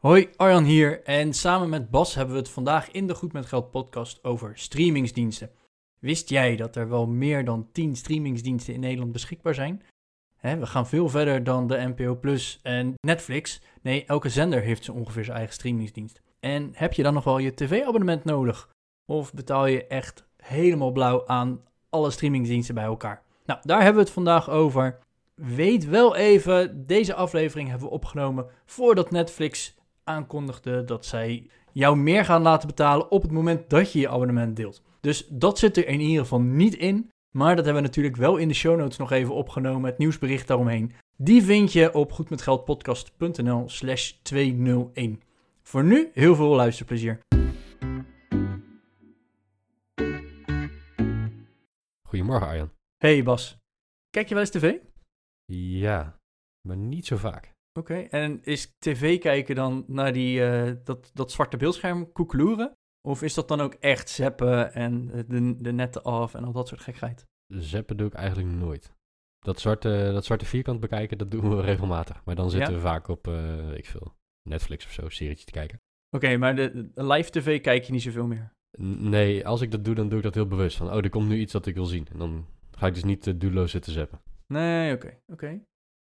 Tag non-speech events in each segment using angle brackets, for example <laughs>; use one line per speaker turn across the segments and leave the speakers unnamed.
Hoi, Arjan hier en samen met Bas hebben we het vandaag in de Goed met Geld podcast over streamingsdiensten. Wist jij dat er wel meer dan 10 streamingsdiensten in Nederland beschikbaar zijn? We gaan veel verder dan de NPO Plus en Netflix. Nee, elke zender heeft zo ongeveer zijn eigen streamingsdienst. En heb je dan nog wel je tv-abonnement nodig? Of betaal je echt helemaal blauw aan alle streamingsdiensten bij elkaar? Nou, daar hebben we het vandaag over. Weet wel even, deze aflevering hebben we opgenomen voordat Netflix aankondigde dat zij jou meer gaan laten betalen op het moment dat je je abonnement deelt. Dus dat zit er in ieder geval niet in. Maar dat hebben we natuurlijk wel in de show notes nog even opgenomen, het nieuwsbericht daaromheen. Die vind je op goedmetgeldpodcast.nl slash 201. Voor nu heel veel luisterplezier.
Goedemorgen Arjan.
Hey Bas, kijk je wel eens tv?
Ja, maar niet zo vaak.
Oké, en is tv kijken dan naar die, eh, dat, dat zwarte beeldscherm koekeloeren? Of is dat dan ook echt zappen en eh, de, de netten af en al dat soort gekheid?
Zappen doe ik eigenlijk nooit. Dat zwarte, dat zwarte vierkant bekijken, dat doen we <laughs> regelmatig. Maar dan zitten
Ja?
we vaak op, eh ik veel, Netflix of zo, serietje te kijken.
Oké, maar de, de live tv kijk je niet zoveel meer?
Nee, als ik dat doe, dan doe ik dat heel bewust. Van, oh, er komt nu iets dat ik wil zien. En dan ga ik dus niet uh, doelloos zitten zappen.
Nee, oké, oké.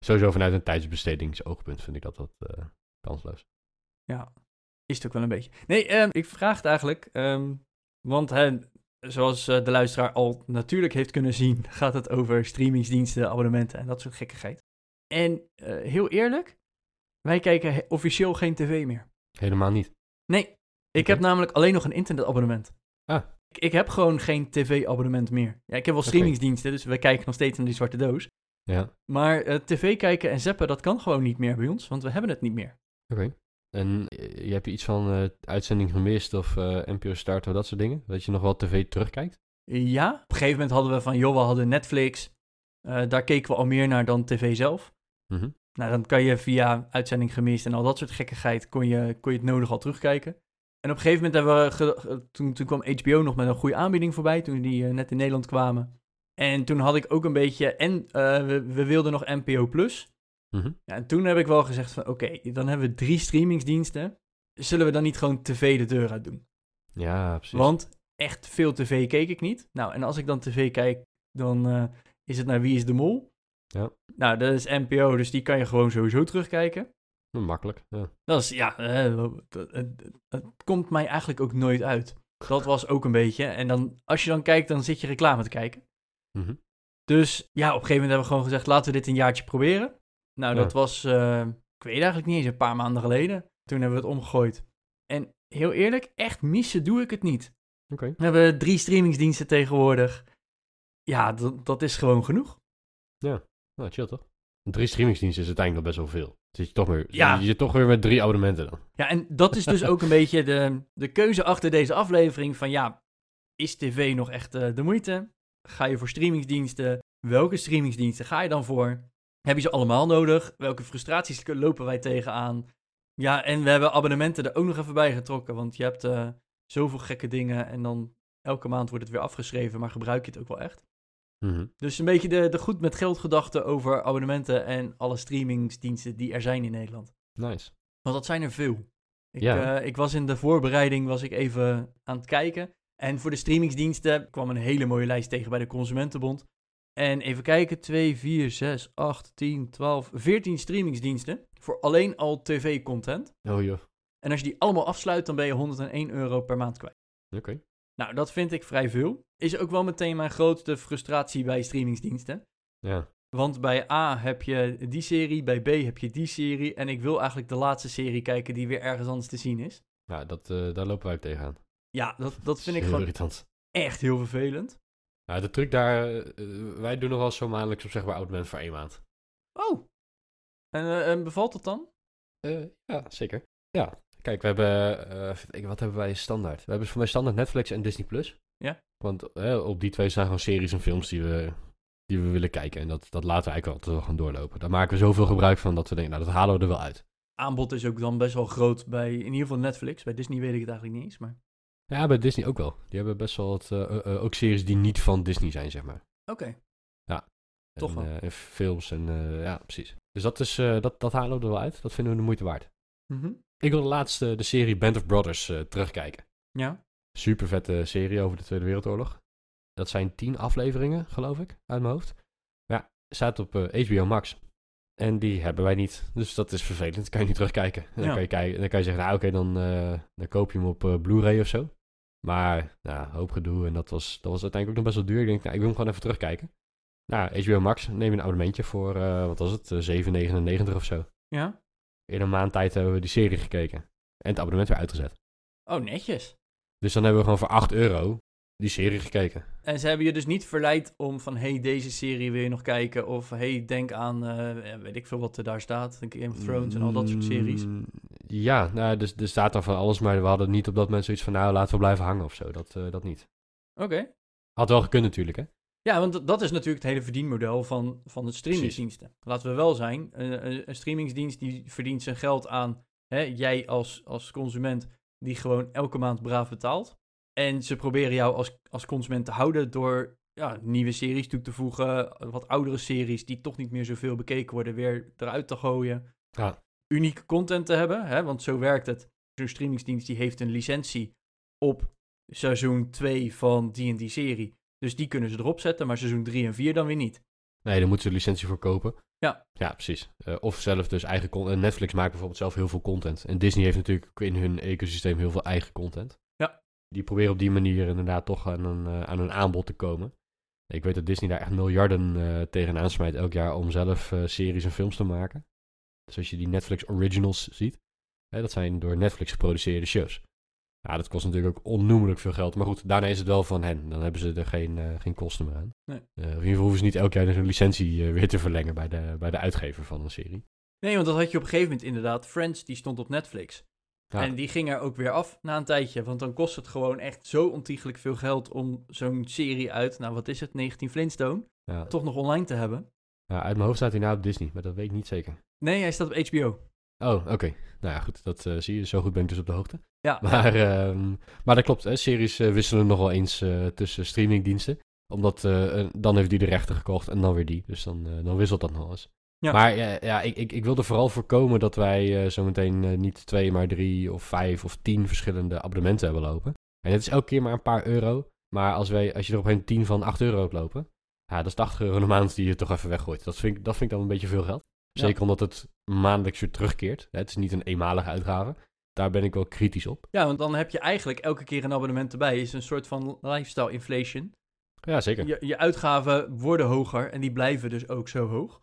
Sowieso vanuit een tijdsbestedingsoogpunt vind ik dat wat eh, kansloos.
Ja, is het ook wel een beetje. Nee, ehm, ik vraag het eigenlijk, ehm, want hè, zoals eh, de luisteraar al natuurlijk heeft kunnen zien, <laughs> gaat het over streamingsdiensten, abonnementen en dat soort gekkigheid. En eh, heel eerlijk, wij kijken officieel geen tv meer.
Helemaal niet.
Nee, ik heb namelijk alleen nog een internetabonnement.
Ah.
Ik, ik heb gewoon geen tv-abonnement meer. Ja, ik heb wel streamingsdiensten, dus we kijken nog steeds naar die zwarte doos.
Ja,
Maar eh, tv kijken en zappen, dat kan gewoon niet meer bij ons, want we hebben het niet meer.
oké. En eh, je hebt iets van eh, uitzending gemist of eh NPO Start of dat soort dingen? Dat je nog wel tv terugkijkt?
Ja, op een gegeven moment hadden we van, joh, we hadden Netflix. Daar keken we al meer naar dan tv zelf.
Mhm.
Nou, dan kan je via uitzending gemist en al dat soort gekkigheid, kon je, kon je het nodig al terugkijken. En op een gegeven moment hebben we, toen, toen kwam HBO nog met een goede aanbieding voorbij, toen die net in Nederland kwamen. En toen had ik ook een beetje, en eh, we, we wilden nog NPO Plus.
Mhm.
Ja, en toen heb ik wel gezegd van, oké, dan hebben we drie streamingsdiensten. Zullen we dan niet gewoon tv de deur uit doen?
Ja, precies.
Want echt veel tv keek ik niet. Nou, en als ik dan tv kijk, dan eh, is het naar Wie is de Mol?
Ja.
Nou, dat is NPO, dus die kan je gewoon sowieso terugkijken.
Makkelijk, ja.
Dat is, ja, eh, het komt mij eigenlijk ook nooit uit. Dat was ook een beetje. En dan, als je dan kijkt, dan zit je reclame te kijken.
Mhm.
Dus ja, op een gegeven moment hebben we gewoon gezegd, laten we dit een jaartje proberen. Nou,
Ja.
dat was, eh, ik weet eigenlijk niet eens, een paar maanden geleden. Toen hebben we het omgegooid. En heel eerlijk, echt missen doe ik het niet. We hebben drie streamingsdiensten tegenwoordig. Ja, dat, dat is gewoon genoeg.
Nou, chill toch? Drie streamingsdiensten is uiteindelijk nog best wel veel. Zit je, toch weer,
Ja.
je zit toch weer met drie abonnementen dan.
Ja, en dat is dus ook een <laughs> beetje de, de keuze achter deze aflevering van ja, is tv nog echt eh, de moeite? Ga je voor streamingsdiensten? Welke streamingsdiensten ga je dan voor? Heb je ze allemaal nodig? Welke frustraties lopen wij tegenaan? Ja, en we hebben abonnementen er ook nog even bij getrokken, want je hebt eh, zoveel gekke dingen en dan elke maand wordt het weer afgeschreven, maar gebruik je het ook wel echt?
Mhm.
Dus een beetje de, de goed met geld gedachte over abonnementen en alle streamingsdiensten die er zijn in Nederland.
Nice.
Want dat zijn er veel. Ik,
Ja.
eh, ik was in de voorbereiding was ik even aan het kijken. En voor de streamingsdiensten kwam een hele mooie lijst tegen bij de Consumentenbond. En even kijken, 2, 4, 6, 8, 10, 12, 14 streamingsdiensten. Voor alleen al tv-content.
Oh joh.
En als je die allemaal afsluit, dan ben je 101 euro per maand kwijt.
Oké.
Nou, dat vind ik vrij veel. Is ook wel meteen mijn grootste frustratie bij streamingsdiensten.
Ja.
Want bij A heb je die serie, bij B heb je die serie. En ik wil eigenlijk de laatste serie kijken die weer ergens anders te zien is.
Ja, dat, eh, daar lopen wij ook tegenaan.
Ja, dat, dat vind ik
Heel
gewoon
irritant.
echt heel vervelend.
Ja, de truc daar, eh, wij doen nog wel zo maandelijks op zeg maar abonnement voor één maand.
Oh. En, eh, en bevalt het dan?
Eh, ja, zeker. Ja, ik Kijk, we hebben, kijken, wat hebben wij standaard? We hebben voor mij standaard Netflix en Disney+. Plus.
Ja.
Want op die twee staan gewoon series en films die we, die we willen kijken. En dat, dat laten we eigenlijk altijd wel gaan doorlopen. Daar maken we zoveel gebruik van dat we denken, nou, dat halen we er wel uit.
Aanbod is ook dan best wel groot bij, in ieder geval Netflix. Bij Disney weet ik het eigenlijk niet eens, maar...
Ja, bij Disney ook wel. Die hebben best wel wat, eh, eh, eh, ook series die niet van Disney zijn, zeg maar.
Oké.
En,
Toch wel.
en films en ja, precies. Dus dat, is, dat, dat halen we er wel uit. Dat vinden we de moeite waard.
Mhm.
Ik wil de laatste, de serie Band of Brothers, terugkijken.
Ja.
Super vette serie over de Tweede Wereldoorlog. Dat zijn tien afleveringen, geloof ik, uit mijn hoofd. Ja, staat op HBO Max. En die hebben wij niet. Dus dat is vervelend. Dan kan je niet terugkijken. En Dan,
Ja.
kan, je kijken, dan kan je zeggen, nou oké, dan, dan koop je hem op Blu-ray of zo. Maar, nou, hoop gedoe. En dat was, dat was uiteindelijk ook nog best wel duur. Ik denk, nou, ik wil hem gewoon even terugkijken. Nou, HBO Max, neem je een abonnementje voor, eh, wat was het, eh, 7,99 of zo.
Ja.
In een maand tijd hebben we die serie gekeken. En het abonnement weer uitgezet.
Oh, netjes.
Dus dan hebben we gewoon voor 8 euro die serie gekeken.
En ze hebben je dus niet verleid om van, hey, deze serie wil je nog kijken? Of, hey, denk aan, eh, weet ik veel wat er daar staat, Game of Thrones en al dat soort series.
Mm, Ja, nou, dus, er staat dan van alles, maar we hadden niet op dat moment zoiets van, nou, laten we blijven hangen of zo. Dat, eh, dat niet.
Oké.
Had wel gekund natuurlijk, hè?
Ja, want dat- is natuurlijk het hele verdienmodel van, van het streamingsdiensten. Laten we wel zijn, een, een, een streamingsdienst die verdient zijn geld aan hè, jij als, als consument die gewoon elke maand braaf betaalt. En ze proberen jou als, als consument te houden door ja, nieuwe series toe te voegen, wat oudere series die toch niet meer zoveel bekeken worden, weer eruit te gooien.
Ja.
Unieke content te hebben, hè, want zo werkt het. Zo'n streamingsdienst die heeft een licentie op seizoen 2 van die en die serie. Dus die kunnen ze erop zetten, maar seizoen 3 en 4 dan weer niet.
Nee, daar moeten ze licentie voor kopen.
Ja.
Ja, precies. Eh, of zelf dus eigen content. Netflix maakt bijvoorbeeld zelf heel veel content. En Disney heeft natuurlijk in hun ecosysteem heel veel eigen content. Die proberen op die manier inderdaad toch aan een, eh, aan een aanbod te komen. Ik weet dat Disney daar echt miljarden eh tegenaan smijt elk jaar om zelf eh, series en films te maken. Dus als je die Netflix Originals ziet, hè, dat zijn door Netflix geproduceerde shows. Ja, dat kost natuurlijk ook onnoemelijk veel geld. Maar goed, daarna is het wel van hen. Dan hebben ze er geen, geen kosten meer aan.
Nee.
In ieder geval hoeven ze niet elk jaar hun licentie weer te verlengen bij de, bij de uitgever van een serie.
Nee, want dat had je op een gegeven moment inderdaad. Friends, die stond op Netflix.
Ja.
En die ging er ook weer af na een tijdje. Want dan kost het gewoon echt zo ontiegelijk veel geld om zo'n serie uit, nou wat is het, 19 Flintstone,
Ja.
toch nog online te hebben.
Ja, uit mijn hoofd staat hij nou op Disney, maar dat weet ik niet zeker.
Nee, hij staat op HBO.
Oh, oké. Nou ja, goed. Dat eh, zie je. Zo goed ben ik dus op de hoogte.
Ja,
Maar, ehm, maar dat klopt. Hè. Series eh, wisselen nog wel eens eh, tussen streamingdiensten. Omdat dan heeft die de rechten gekocht en dan weer die. Dus dan, dan wisselt dat nog eens.
Ja.
Maar ja, ja, ik, ik, ik wilde vooral voorkomen dat wij eh, zometeen eh, niet twee, maar drie of vijf of tien verschillende abonnementen hebben lopen. En het is elke keer maar een paar euro. Maar als, wij, als je er op een 10 van 8 euro hebt lopen, ja, dat is 80 euro de maand die je toch even weggooit. Dat vind, ik, dat vind ik dan een beetje veel geld.
Ja.
Zeker omdat het maandelijks weer terugkeert. Het is niet een eenmalige uitgave. Daar ben ik wel kritisch op.
Ja, want dan heb je eigenlijk elke keer een abonnement erbij. Is een soort van lifestyle inflation.
Ja, zeker.
Je, je uitgaven worden hoger en die blijven dus ook zo hoog.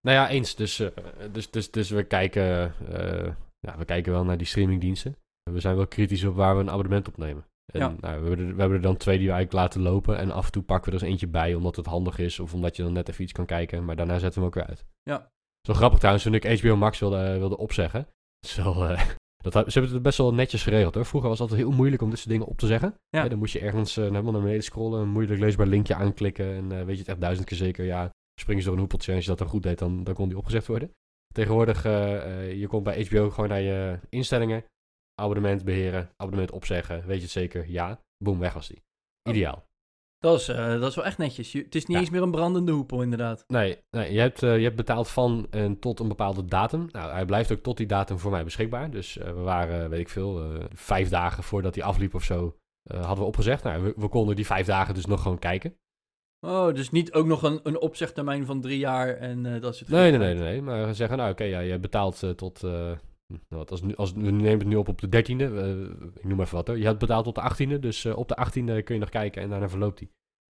Nou ja, eens. Dus, eh, dus, dus, dus we, kijken, eh, ja, we kijken wel naar die streamingdiensten. We zijn wel kritisch op waar we een abonnement opnemen. En,
Ja.
nou, we, hebben er, we hebben er dan twee die we eigenlijk laten lopen. En af en toe pakken we er eens eentje bij, omdat het handig is. Of omdat je dan net even iets kan kijken. Maar daarna zetten we hem ook weer uit.
Ja.
Zo grappig trouwens, toen ik HBO Max wilde, wilde opzeggen. Zo, eh, <laughs> dat, ze hebben het best wel netjes geregeld hoor. Vroeger was het altijd heel moeilijk om dit soort dingen op te zeggen.
Ja.
Dan moest je ergens eh, helemaal naar beneden scrollen. Een moeilijk leesbaar linkje aanklikken. En eh, weet je het echt duizend keer zeker. Ja, springen ze door een hoepeltje. En als je dat dan goed deed, dan, dan kon die opgezegd worden. Tegenwoordig, eh, eh, je komt bij HBO gewoon naar je instellingen. Abonnement beheren, abonnement opzeggen. Weet je het zeker? Ja. Boom, weg was die. Ideaal.
Dat is, eh, dat is wel echt netjes. Je- het is niet
Ja.
eens meer een brandende hoepel, inderdaad.
Nee, nee je, hebt, je hebt betaald van en tot een bepaalde datum. Nou, hij blijft ook tot die datum voor mij beschikbaar. Dus we waren, weet ik veel, vijf dagen voordat hij afliep of zo, hadden we opgezegd. Nou, we, we konden die vijf dagen dus nog gewoon kijken.
Oh, dus niet ook nog een, een opzegtermijn van drie jaar en eh, dat soort
Nee, nee, nee, nee, nee. Maar we zeggen, nou oké, ja, je betaalt eh, tot, hm, wat, als, nu- als, we nemen het nu op op de dertiende. ik noem even wat hoor. Je hebt betaald tot de achttiende, dus op de achttiende kun je nog kijken en daarna verloopt hij.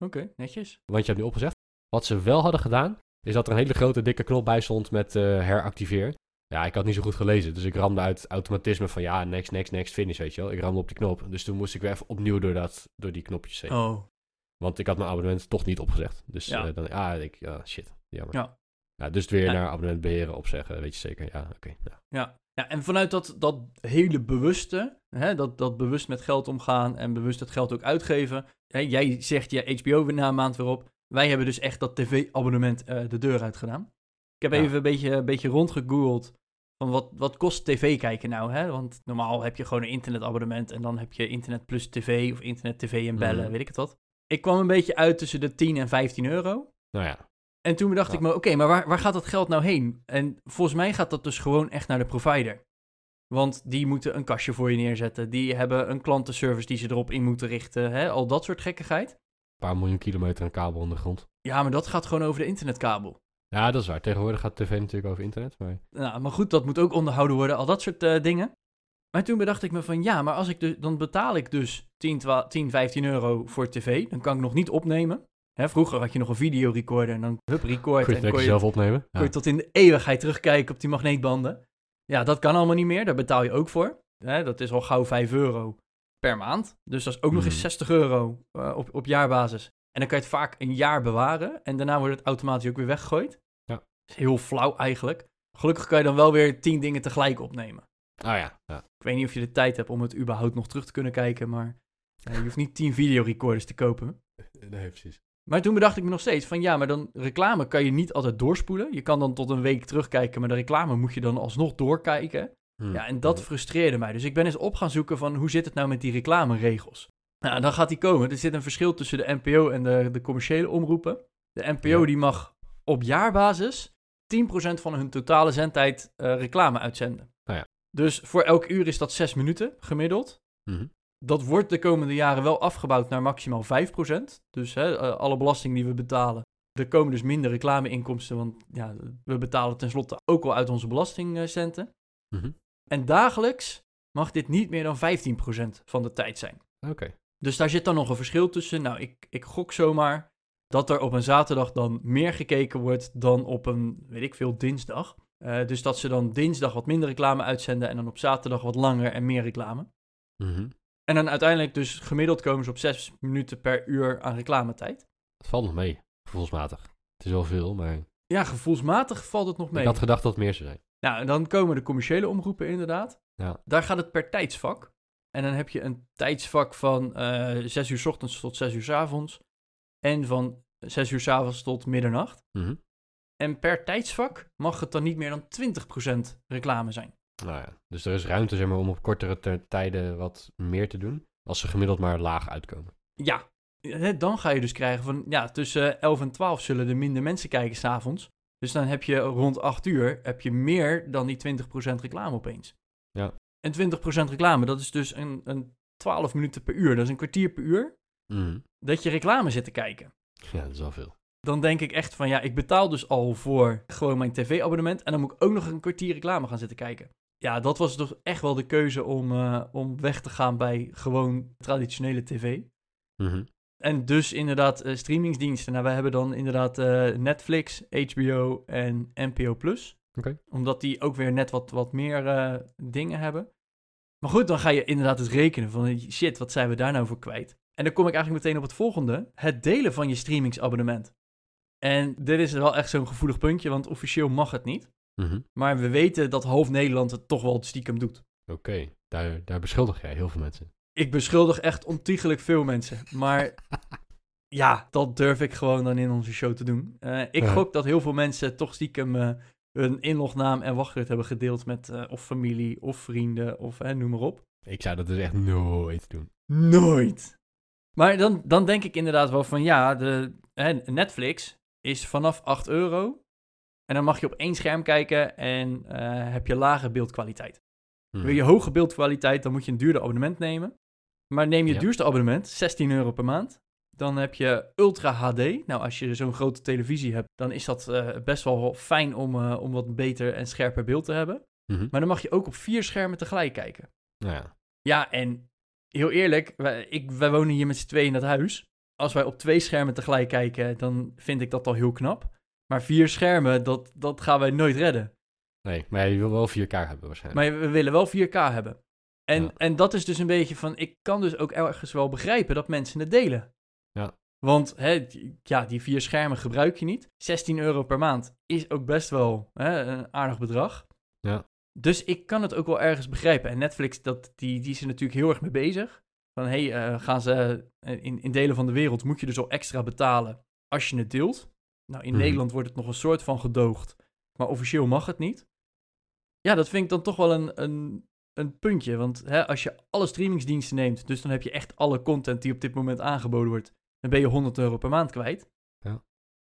Oké, netjes.
Want je hebt nu opgezegd. Wat ze wel hadden gedaan, is dat er een hele grote dikke knop bij stond met heractiveer. Ja, ik had niet zo goed gelezen, dus ik ramde uit automatisme van ja, next, next, next, finish, weet je wel. Ik ramde op die knop, dus toen moest ik weer even opnieuw door, dat, door die knopjes heen.
Oh,
Want ik had mijn abonnement toch niet opgezegd. Dus
Ja.
eh, dan, ah, ik, ja, shit, jammer.
Ja.
Ja, dus weer
Ja.
naar abonnement beheren, opzeggen, weet je zeker. Ja, oké. ja.
ja. Ja, en vanuit dat, dat hele bewuste, hè, dat, dat bewust met geld omgaan en bewust het geld ook uitgeven. Hè, jij zegt je HBO weer na een maand weer op. Wij hebben dus echt dat tv-abonnement eh, de deur uit gedaan. Ik heb even een beetje, een beetje rondgegoogeld van wat, wat kost tv kijken nou, hè? Want normaal heb je gewoon een internetabonnement en dan heb je internet plus tv of internet tv en bellen,
Mhm.
weet ik het wat. Ik kwam een beetje uit tussen de 10 en 15 euro.
Nou ja,
En toen bedacht
Ja.
ik me, oké, maar waar, waar gaat dat geld nou heen? En volgens mij gaat dat dus gewoon echt naar de provider. Want die moeten een kastje voor je neerzetten. Die hebben een klantenservice die ze erop in moeten richten. Hè? Al dat soort gekkigheid.
een paar miljoen kilometer aan kabel ondergrond.
Ja, maar dat gaat gewoon over de internetkabel.
Ja, dat is waar. Tegenwoordig gaat tv natuurlijk over internet. Maar
Nou, maar goed, dat moet ook onderhouden worden. Al dat soort eh, dingen. Maar toen bedacht ik me van, ja, maar als ik dus, dan betaal ik dus 10, 12, 10, 15 euro voor tv. Dan kan ik nog niet opnemen. Hè, vroeger had je nog een videorecorder en dan hup, record.
kun je
en
het
kon
zelf opnemen.
Kun je tot in de eeuwigheid terugkijken op die magneetbanden. Ja, dat kan allemaal niet meer. Daar betaal je ook voor. Hè, dat is al gauw 5 euro per maand. Dus dat is ook nog eens
Hmm.
60 euro eh, op, op jaarbasis. En dan kan je het vaak een jaar bewaren. En daarna wordt het automatisch ook weer weggegooid.
Ja.
Dat is heel flauw eigenlijk. Gelukkig kan je dan wel weer 10 dingen tegelijk opnemen.
Ah ja, ja.
Ik weet niet of je de tijd hebt om het überhaupt nog terug te kunnen kijken. Maar ja, je hoeft niet 10 videorecorders te kopen.
Nee, precies.
Maar toen bedacht ik me nog steeds van ja, maar dan reclame kan je niet altijd doorspoelen. Je kan dan tot een week terugkijken, maar de reclame moet je dan alsnog doorkijken.
Hm.
Ja, en dat frustreerde mij. Dus ik ben eens op gaan zoeken van hoe zit het nou met die reclameregels. Nou, dan gaat die komen. Er zit een verschil tussen de NPO en de, de commerciële omroepen. De NPO
Ja.
die mag op jaarbasis 10% van hun totale zendtijd eh, reclame uitzenden. Dus voor elk uur is dat 6 minuten gemiddeld.
Mhm.
Dat wordt de komende jaren wel afgebouwd naar maximaal 5%. Dus hè, eh, alle belasting die we betalen. Er komen dus minder reclameinkomsten, want ja, we betalen tenslotte ook wel uit onze belastingcenten.
Mhm.
En dagelijks mag dit niet meer dan 15% van de tijd zijn.
Oké.
Dus daar zit dan nog een verschil tussen. Nou, ik, ik gok zomaar dat er op een zaterdag dan meer gekeken wordt dan op een, weet ik veel, dinsdag. Eh, dus dat ze dan dinsdag wat minder reclame uitzenden en dan op zaterdag wat langer en meer reclame.
Mhm.
En dan uiteindelijk dus gemiddeld komen ze op 6 minuten per uur aan reclametijd.
Het valt nog mee, gevoelsmatig. Het is wel veel, maar
Ja, gevoelsmatig valt het nog mee.
ik had gedacht dat het meer zou zijn.
Nou, en dan komen de commerciële omroepen inderdaad.
Ja.
Daar gaat het per tijdsvak. En dan heb je een tijdsvak van eh 6 uur 's ochtends tot 6 uur 's avonds. En van 6 uur 's avonds tot middernacht.
Mhm.
En per tijdsvak mag het dan niet meer dan 20% reclame zijn.
Nou ja, dus er is ruimte zeg maar, om op kortere ter- tijden wat meer te doen. Als ze gemiddeld maar laag uitkomen.
Ja, dan ga je dus krijgen van... Ja, tussen 11 en 12 zullen er minder mensen kijken s'avonds. Dus dan heb je rond 8 uur heb je meer dan die 20% reclame opeens.
Ja.
En 20% reclame, dat is dus een, een 12 minuten per uur. Dat is een kwartier per uur
Mhm.
dat je reclame zit te kijken.
Ja, dat is wel veel.
Dan denk ik echt van ja, ik betaal dus al voor gewoon mijn tv-abonnement. En dan moet ik ook nog een kwartier reclame gaan zitten kijken. Ja, dat was toch echt wel de keuze om, eh, om weg te gaan bij gewoon traditionele tv.
Mhm.
En dus inderdaad eh, streamingsdiensten. Nou, wij hebben dan inderdaad eh, Netflix, HBO en NPO+.
Oké.
Omdat die ook weer net wat, wat meer dingen hebben. Maar goed, dan ga je inderdaad eens rekenen van shit, wat zijn we daar nou voor kwijt? En dan kom ik eigenlijk meteen op het volgende. Het delen van je streamingsabonnement. En dit is wel echt zo'n gevoelig puntje, want officieel mag het niet.
Mhm.
Maar we weten dat half Nederland het toch wel stiekem doet.
Oké, daar, daar beschuldig jij heel veel mensen.
Ik beschuldig echt ontiegelijk veel mensen. Maar <laughs> ja, dat durf ik gewoon dan in onze show te doen. Eh, ik
Ja.
gok dat heel veel mensen toch stiekem eh, hun inlognaam en wachtwoord hebben gedeeld met eh, of familie of vrienden of noem maar op.
Ik zou dat dus echt nooit doen.
Nooit. Maar dan, dan denk ik inderdaad wel van ja, de, hè, Netflix is vanaf 8 euro. En dan mag je op één scherm kijken en eh, heb je lage beeldkwaliteit.
Mhm.
Wil je hoge beeldkwaliteit, dan moet je een duurder abonnement nemen. Maar neem je het
Ja.
duurste abonnement, 16 euro per maand. Dan heb je Ultra HD. Nou, als je zo'n grote televisie hebt, dan is dat eh, best wel fijn om, eh, om wat beter en scherper beeld te hebben.
Mhm.
Maar dan mag je ook op vier schermen tegelijk kijken.
Ja,
Ja, en heel eerlijk, wij, ik, wij wonen hier met z'n tweeën in dat huis. Als wij op twee schermen tegelijk kijken, dan vind ik dat al heel knap. Maar vier schermen, dat, dat gaan wij nooit redden.
nee, maar je wil wel 4K hebben waarschijnlijk.
Maar we willen wel 4K hebben. En,
Ja.
en dat is dus een beetje van, ik kan dus ook ergens wel begrijpen dat mensen het delen.
Ja.
Want hè, ja, die vier schermen gebruik je niet. 16 euro per maand is ook best wel hè, een aardig bedrag.
Ja.
Dus ik kan het ook wel ergens begrijpen. En Netflix, dat, die, die is er natuurlijk heel erg mee bezig. Van, hé, hey, eh, gaan ze eh, in, in delen van de wereld, moet je dus al extra betalen als je het deelt. Nou, in
Mhm.
Nederland wordt het nog een soort van gedoogd, maar officieel mag het niet. Ja, dat vind ik dan toch wel een, een, een puntje. Want hè, als je alle streamingsdiensten neemt, dus dan heb je echt alle content die op dit moment aangeboden wordt, dan ben je 100 euro per maand kwijt.
Ja.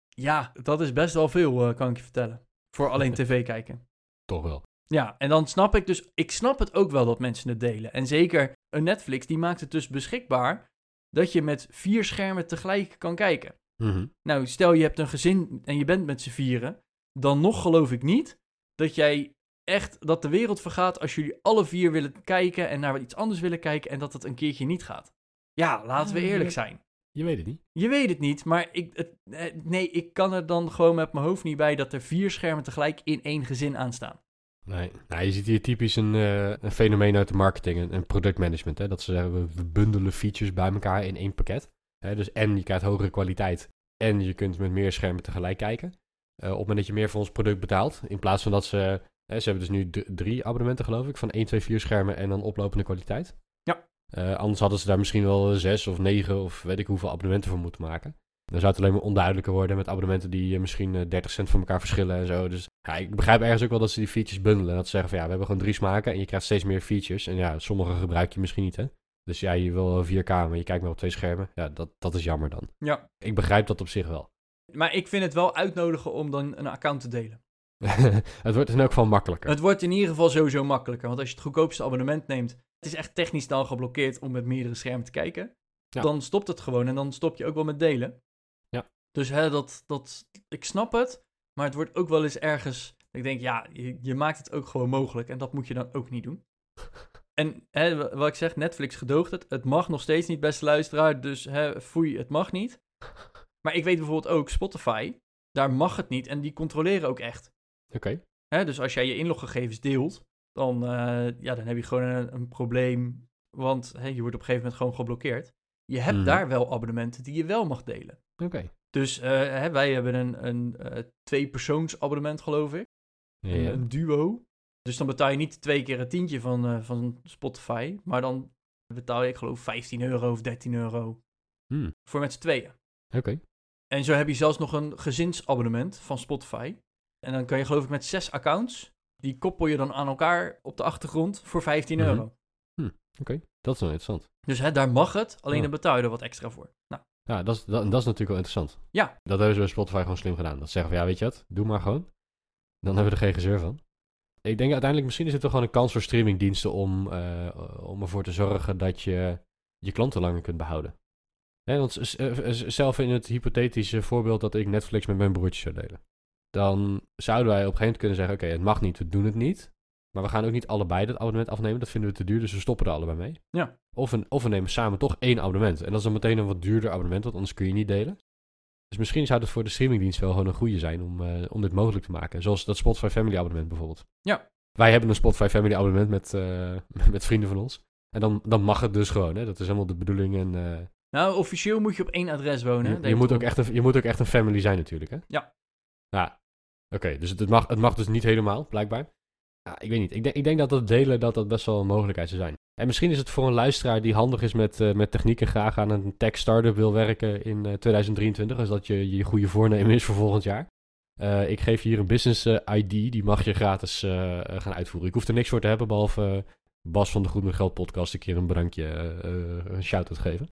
Ja, dat is best wel veel, eh, kan ik je vertellen. Voor alleen <laughs> tv kijken.
Toch wel.
Ja, en dan snap ik dus, ik snap het ook wel dat mensen het delen. En zeker een Netflix, die maakt het dus beschikbaar dat je met vier schermen tegelijk kan kijken.
Mhm.
Nou, stel je hebt een gezin en je bent met z'n vieren, dan nog geloof ik niet dat jij echt, dat de wereld vergaat als jullie alle vier willen kijken en naar wat iets anders willen kijken en dat het een keertje niet gaat. Ja, laten we
Ah,
eerlijk zijn.
Je weet het niet.
Je weet het niet, maar ik, het, eh, nee, ik kan er dan gewoon met mijn hoofd niet bij dat er vier schermen tegelijk in één gezin aanstaan.
Nee. Nou, je ziet hier typisch een, eh, een fenomeen uit de marketing en, en productmanagement. Hè? Dat ze zeggen, we, bundelen features bij elkaar in één pakket. Hè? Dus en je krijgt hogere kwaliteit en je kunt met meer schermen tegelijk kijken. Eh, op het moment dat je meer voor ons product betaalt, in plaats van dat ze... Hè, ze hebben dus nu drie abonnementen geloof ik, van 1, 2, 4 schermen en dan oplopende kwaliteit.
Ja.
Eh, anders hadden ze daar misschien wel zes of negen of weet ik hoeveel abonnementen voor moeten maken. Dan zou het alleen maar onduidelijker worden met abonnementen die eh, misschien eh, 30 cent van elkaar verschillen en zo. Dus ja, ik begrijp ergens ook wel dat ze die features bundelen. Dat ze zeggen van ja, we hebben gewoon drie smaken en je krijgt steeds meer features. En ja, sommige gebruik je misschien niet hè. Dus ja, je wil 4K, maar je kijkt maar op twee schermen. Ja, dat, dat is jammer dan.
Ja.
Ik begrijp dat op zich wel.
Maar ik vind het wel uitnodigen om dan een account te delen. <laughs>
het wordt in elk geval makkelijker.
Het wordt in ieder geval sowieso makkelijker. Want als je het goedkoopste abonnement neemt, het is echt technisch dan geblokkeerd om met meerdere schermen te kijken.
Ja.
Dan stopt het gewoon en dan stop je ook wel met delen. Dus hè, dat, dat, ik snap het, maar het wordt ook wel eens ergens. Ik denk, ja, je, je maakt het ook gewoon mogelijk en dat moet je dan ook niet doen. <laughs> En hè, wa- wat ik zeg, Netflix gedoogt het. Het mag nog steeds niet, beste luisteraar. Dus hè, foei, het mag niet. <laughs> Maar ik weet bijvoorbeeld ook, Spotify, daar mag het niet en die controleren ook echt.
Oké.
Hè, dus als jij je inloggegevens deelt, dan, eh, ja, dan heb je gewoon een, een probleem. Want hè, je wordt op een gegeven moment gewoon geblokkeerd. Je hebt
Mhm.
daar wel abonnementen die je wel mag delen.
Oké.
Dus eh, wij hebben een, een eh, twee-persoons-abonnement, geloof ik.
Ja,
Een, duo. Dus dan betaal je niet twee keer een tientje van, eh, van Spotify. Maar dan betaal je, ik geloof, 15 euro of 13 euro
Hmm.
voor met z'n tweeën.
Oké.
En zo heb je zelfs nog een gezinsabonnement van Spotify. En dan kan je geloof ik met zes accounts, die koppel je dan aan elkaar op de achtergrond voor 15
Mhm.
euro.
Oké. Dat is wel interessant.
Dus hè, daar mag het, alleen
Ja.
dan betaal je er wat extra voor. Nou,
Ja, dat is, dat, dat is natuurlijk wel interessant.
Ja.
Dat hebben ze bij Spotify gewoon slim gedaan. Dat ze zeggen van, ja, weet je wat, doe maar gewoon. Dan hebben we er geen gezeur van. Ik denk uiteindelijk, misschien is het toch gewoon een kans voor streamingdiensten om, eh, om ervoor te zorgen dat je je klanten langer kunt behouden. Hè, want eh, s- zelf in het hypothetische voorbeeld dat ik Netflix met mijn broertje zou delen. Dan zouden wij op een gegeven moment kunnen zeggen, oké, het mag niet, we doen het niet. Maar we gaan ook niet allebei dat abonnement afnemen, dat vinden we te duur, dus we stoppen er allebei mee.
Ja.
Of, een, of we nemen samen toch één abonnement. En dat is dan meteen een wat duurder abonnement, want anders kun je niet delen. Dus misschien zou het voor de streamingdienst wel gewoon een goede zijn om, eh, om dit mogelijk te maken. Zoals dat Spotify Family abonnement bijvoorbeeld.
Ja.
Wij hebben een Spotify Family abonnement met, eh, <laughs> met vrienden van ons. En dan, dan mag het dus gewoon, hè. Dat is helemaal de bedoeling. En, eh,
nou, officieel moet je op één adres wonen.
je, je, moet ook echt een, je moet ook echt een family zijn natuurlijk, hè.
Ja.
Ja. Oké, dus het mag, het mag dus niet helemaal, blijkbaar. Ja, ik weet niet. Ik denk, ik denk dat dat delen dat dat best wel een mogelijkheid zou zijn. En misschien is het voor een luisteraar die handig is met, eh, met techniek en graag aan een tech startup wil werken in eh, 2023. Als dat je, je goede voornemen is voor volgend jaar. Eh, ik geef je hier een business eh, ID, die mag je gratis eh, eh, gaan uitvoeren. Ik hoef er niks voor te hebben, behalve eh, Bas van de Goed met Geld podcast een keer een bedankje, eh, eh, een shout-out geven.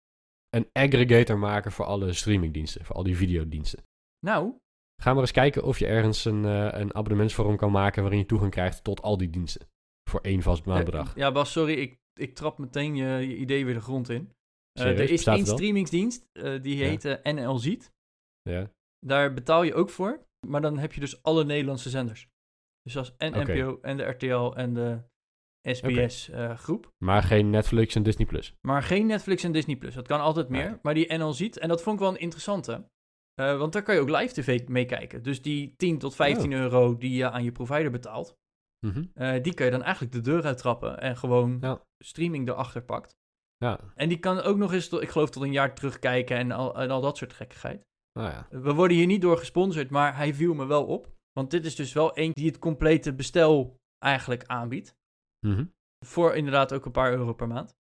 Een aggregator maken voor alle streamingdiensten, voor al die videodiensten.
Nou,
Ga maar eens kijken of je ergens een, eh, een abonnementsvorm kan maken waarin je toegang krijgt tot al die diensten. Voor één vast maandbedrag.
eh, ja Bas, sorry, ik, ik trap meteen je, je idee weer de grond in. Eh, er is één streamingsdienst, die
Ja.
heet eh, NL Ziet.
Ja.
Daar betaal je ook voor, maar dan heb je dus alle Nederlandse zenders. Dus als en. NPO en de RTL en de SBS eh, groep.
Maar geen Netflix en Disney Plus.
Maar geen Netflix en Disney+. Plus. Dat kan altijd meer. Maar die NL ziet, en dat vond ik wel een interessante. Eh, want daar kan je ook live tv meekijken. Dus die 10 tot 15
Oh.
euro die je aan je provider betaalt,
Mhm.
eh, die kan je dan eigenlijk de deur uittrappen en gewoon
Ja.
streaming erachter pakt.
Ja,
En die kan ook nog eens, tot, ik geloof, tot een jaar terugkijken en al, en al dat soort gekkigheid.
nou ja.
We worden hier niet door gesponsord, maar hij viel me wel op. Want dit is dus wel één die het complete bestel eigenlijk aanbiedt.
Mhm.
Voor inderdaad ook een paar euro per maand.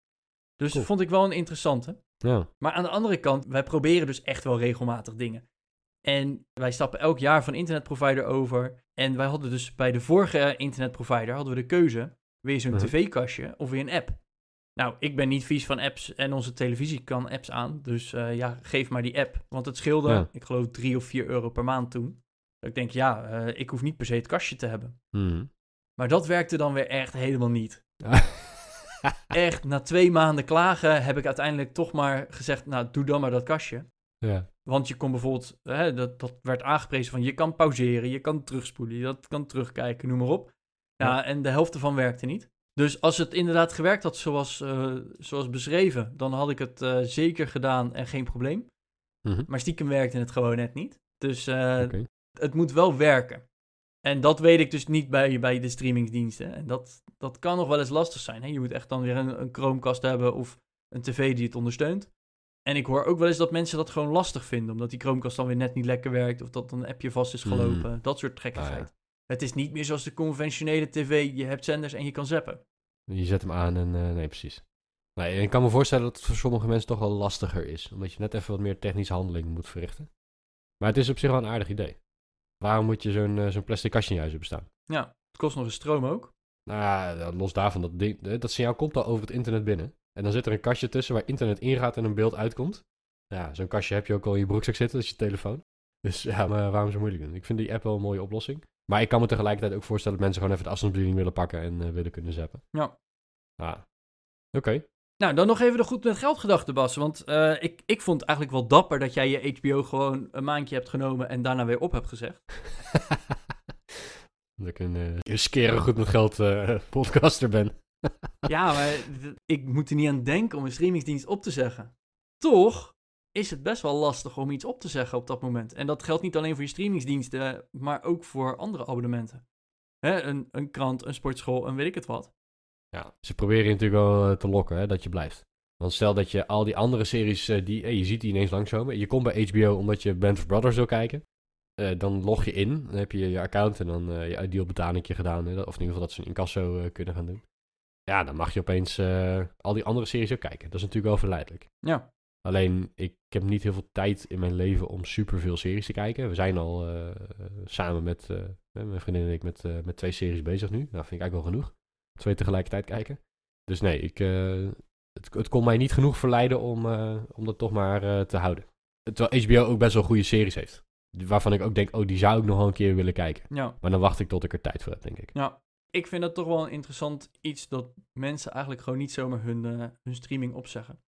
Dus
Cool.
vond ik wel een interessante.
Ja.
Maar aan de andere kant, wij proberen dus echt wel regelmatig dingen. En wij stappen elk jaar van internetprovider over. En wij hadden dus bij de vorige internetprovider hadden we de keuze. Je zo'n tv-kastje of je een app? Nou, ik ben niet vies van apps en onze televisie kan apps aan. Dus eh, ja, geef maar die app. Want het scheelde,
Ja.
ik geloof, 3 of 4 euro per maand toen. Dat ik denk, ja, eh, ik hoef niet per se het kastje te hebben.
Mhm.
Maar dat werkte dan weer echt helemaal niet. <laughs> <laughs> Echt, na twee maanden klagen heb ik uiteindelijk toch maar gezegd, nou, doe dan maar dat kastje.
ja.
Want je kon bijvoorbeeld, hè, dat, dat werd aangeprezen van je kan pauzeren, je kan terugspoelen, je dat kan terugkijken, noem maar op. Ja,
Ja.
en de helft ervan werkte niet. Dus als het inderdaad gewerkt had zoals, eh, zoals beschreven, dan had ik het eh, zeker gedaan en geen probleem.
Mhm.
Maar stiekem werkte het gewoon net niet. Dus eh, het moet wel werken. En dat weet ik dus niet bij, bij de streamingsdiensten. En dat, dat kan nog wel eens lastig zijn. Hè? Je moet echt dan weer een, een Chromecast hebben of een tv die het ondersteunt. En ik hoor ook wel eens dat mensen dat gewoon lastig vinden. Omdat die Chromecast dan weer net niet lekker werkt. Of dat een appje vast is gelopen. Dat soort gekkigheid.
Ah, ja.
Het is niet meer zoals de conventionele tv. Je hebt zenders en je kan zappen.
Je zet hem aan en eh, nee, precies. Nee, ik kan me voorstellen dat het voor sommige mensen toch wel lastiger is. Omdat je net even wat meer technische handeling moet verrichten. Maar het is op zich wel een aardig idee. Waarom moet je zo'n eh, zo'n plastic kastje in je huis hebben staan?
Ja, het kost nog eens stroom ook.
Nou los daarvan, dat, ding, eh, dat signaal komt al over het internet binnen. En dan zit er een kastje tussen waar internet ingaat en een beeld uitkomt. Ja, zo'n kastje heb je ook al in je broekzak zitten, dat is je telefoon. Dus ja, maar waarom zo moeilijk doen? Ik vind die app wel een mooie oplossing. Maar ik kan me tegelijkertijd ook voorstellen dat mensen gewoon even de afstandsbediening willen pakken en eh, willen kunnen zappen.
Ja.
Ah, oké.
Nou, dan nog even de goed met geld gedachte, Bas. Want eh, ik, ik vond het eigenlijk wel dapper dat jij je HBO gewoon een maandje hebt genomen en daarna weer op hebt gezegd. <laughs>
dat ik een, een skere goed met geld eh, podcaster ben. <laughs>
Ja, maar ik moet er niet aan denken om een streamingsdienst op te zeggen. Toch is het best wel lastig om iets op te zeggen op dat moment. En dat geldt niet alleen voor je streamingsdiensten, maar ook voor andere abonnementen. Hè, een, een krant, een sportschool, en weet ik het wat.
Ja, ze proberen je natuurlijk wel eh, te lokken, hè, dat je blijft. Want stel dat je al die andere series, eh, die, eh, je ziet die ineens langskomen. Je komt bij HBO omdat je Band of Brothers wil kijken. Dan log je in, dan heb je je account en dan eh je ideal betalingje gedaan. Hè, of in ieder geval dat ze een incasso kunnen gaan doen. Ja, dan mag je opeens al die andere series ook kijken. Dat is natuurlijk wel verleidelijk.
Ja,
Alleen, ik heb niet heel veel tijd in mijn leven om superveel series te kijken. We zijn al samen met mijn vriendin en ik met, met twee series bezig nu. Nou, vind ik eigenlijk wel genoeg. Twee tegelijkertijd kijken. Dus nee, ik, eh, het, het kon mij niet genoeg verleiden om, eh, om dat toch maar eh, te houden. Terwijl HBO ook best wel goede series heeft. Waarvan ik ook denk, oh, die zou ik nog wel een keer willen kijken.
ja.
Maar dan wacht ik tot ik er tijd voor heb, denk ik.
Ja, ik vind dat toch wel een interessant iets dat mensen eigenlijk gewoon niet zomaar hun, hun streaming opzeggen.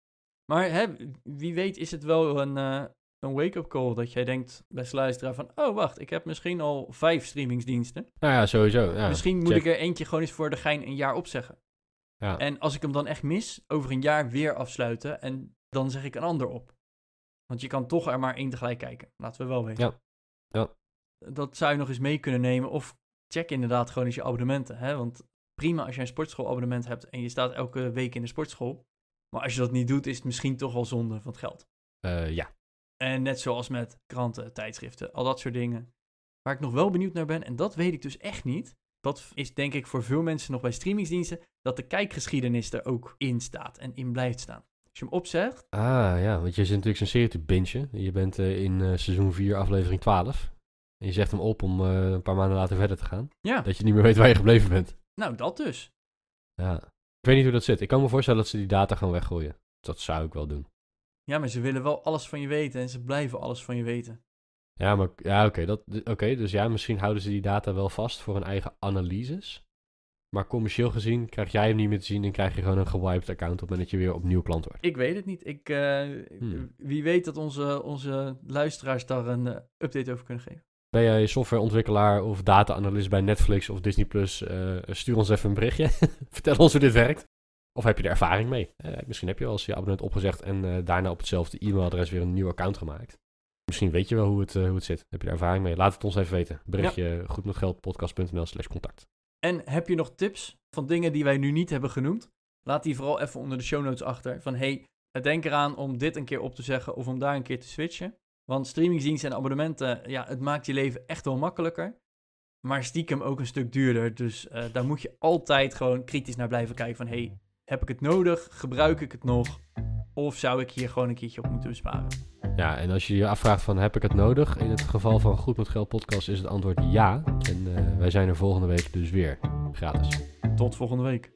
Maar hè, wie weet is het wel een, een wake-up call dat jij denkt bij luisteraar van... Oh, wacht, ik heb misschien al vijf streamingsdiensten.
Nou ja, sowieso. Ja,
misschien moet
check.
ik er eentje gewoon eens voor de gein een jaar opzeggen.
Ja.
En als ik hem dan echt mis, over een jaar weer afsluiten en dan zeg ik een ander op. Want je kan toch er maar één tegelijk kijken, laten we wel weten.
Ja. Ja.
Dat zou je nog eens mee kunnen nemen of check inderdaad gewoon eens je abonnementen. Hè? Want prima als je een sportschoolabonnement hebt en je staat elke week in de sportschool. Maar als je dat niet doet, is het misschien toch wel zonde van het geld.
Eh, ja.
En net zoals met kranten, tijdschriften, al dat soort dingen. Waar ik nog wel benieuwd naar ben, en dat weet ik dus echt niet. Dat is denk ik voor veel mensen nog bij streamingsdiensten, dat de kijkgeschiedenis er ook in staat en in blijft staan. Als je hem opzegt,
Ah ja, want je zit natuurlijk zo'n serie te bingen. Je bent eh, in eh, seizoen 4, aflevering 12. En je zegt hem op om eh, een paar maanden later verder te gaan.
ja,
Dat je niet meer weet waar je gebleven bent.
nou dat dus.
Ja. Ik weet niet hoe dat zit. Ik kan me voorstellen dat ze die data gaan weggooien. Dat zou ik wel doen.
Ja, maar ze willen wel alles van je weten en ze blijven alles van je weten.
Ja, maar ja, oké. dat oké, dus ja, misschien houden ze die data wel vast voor hun eigen analyses. Maar commercieel gezien krijg jij hem niet meer te zien en krijg je gewoon een gewiped account op het moment dat je weer opnieuw klant wordt.
Ik weet het niet. Ik, eh,
Hmm.
Wie weet dat onze, onze luisteraars daar een eh, update over kunnen geven.
Ben jij softwareontwikkelaar of data-analyst bij Netflix of Disney Plus? eh, stuur ons even een berichtje. <laughs> Vertel ons hoe dit werkt. Of heb je er ervaring mee? Eh, misschien heb je wel eens je abonnement opgezegd en eh, daarna op hetzelfde e-mailadres weer een nieuw account gemaakt. Misschien weet je wel hoe het, eh, hoe het zit. Heb je er ervaring mee? Laat het ons even weten. Berichtje goedmetgeldpodcast.nl slash contact.
En heb je nog tips van dingen die wij nu niet hebben genoemd? Laat die vooral even onder de show notes achter. Van hey, denk eraan om dit een keer op te zeggen of om daar een keer te switchen. Want streamingsdiensten en abonnementen, ja, het maakt je leven echt wel makkelijker. maar stiekem ook een stuk duurder. Dus daar moet je altijd gewoon kritisch naar blijven kijken van... hey, heb ik het nodig? Gebruik ik het nog? Of zou ik hier gewoon een keertje op moeten besparen?
Ja, en als je je afvraagt van heb ik het nodig? In het geval van Goed met Geld podcast is het antwoord ja. En eh, wij zijn er volgende week dus weer. Gratis.
Tot volgende week.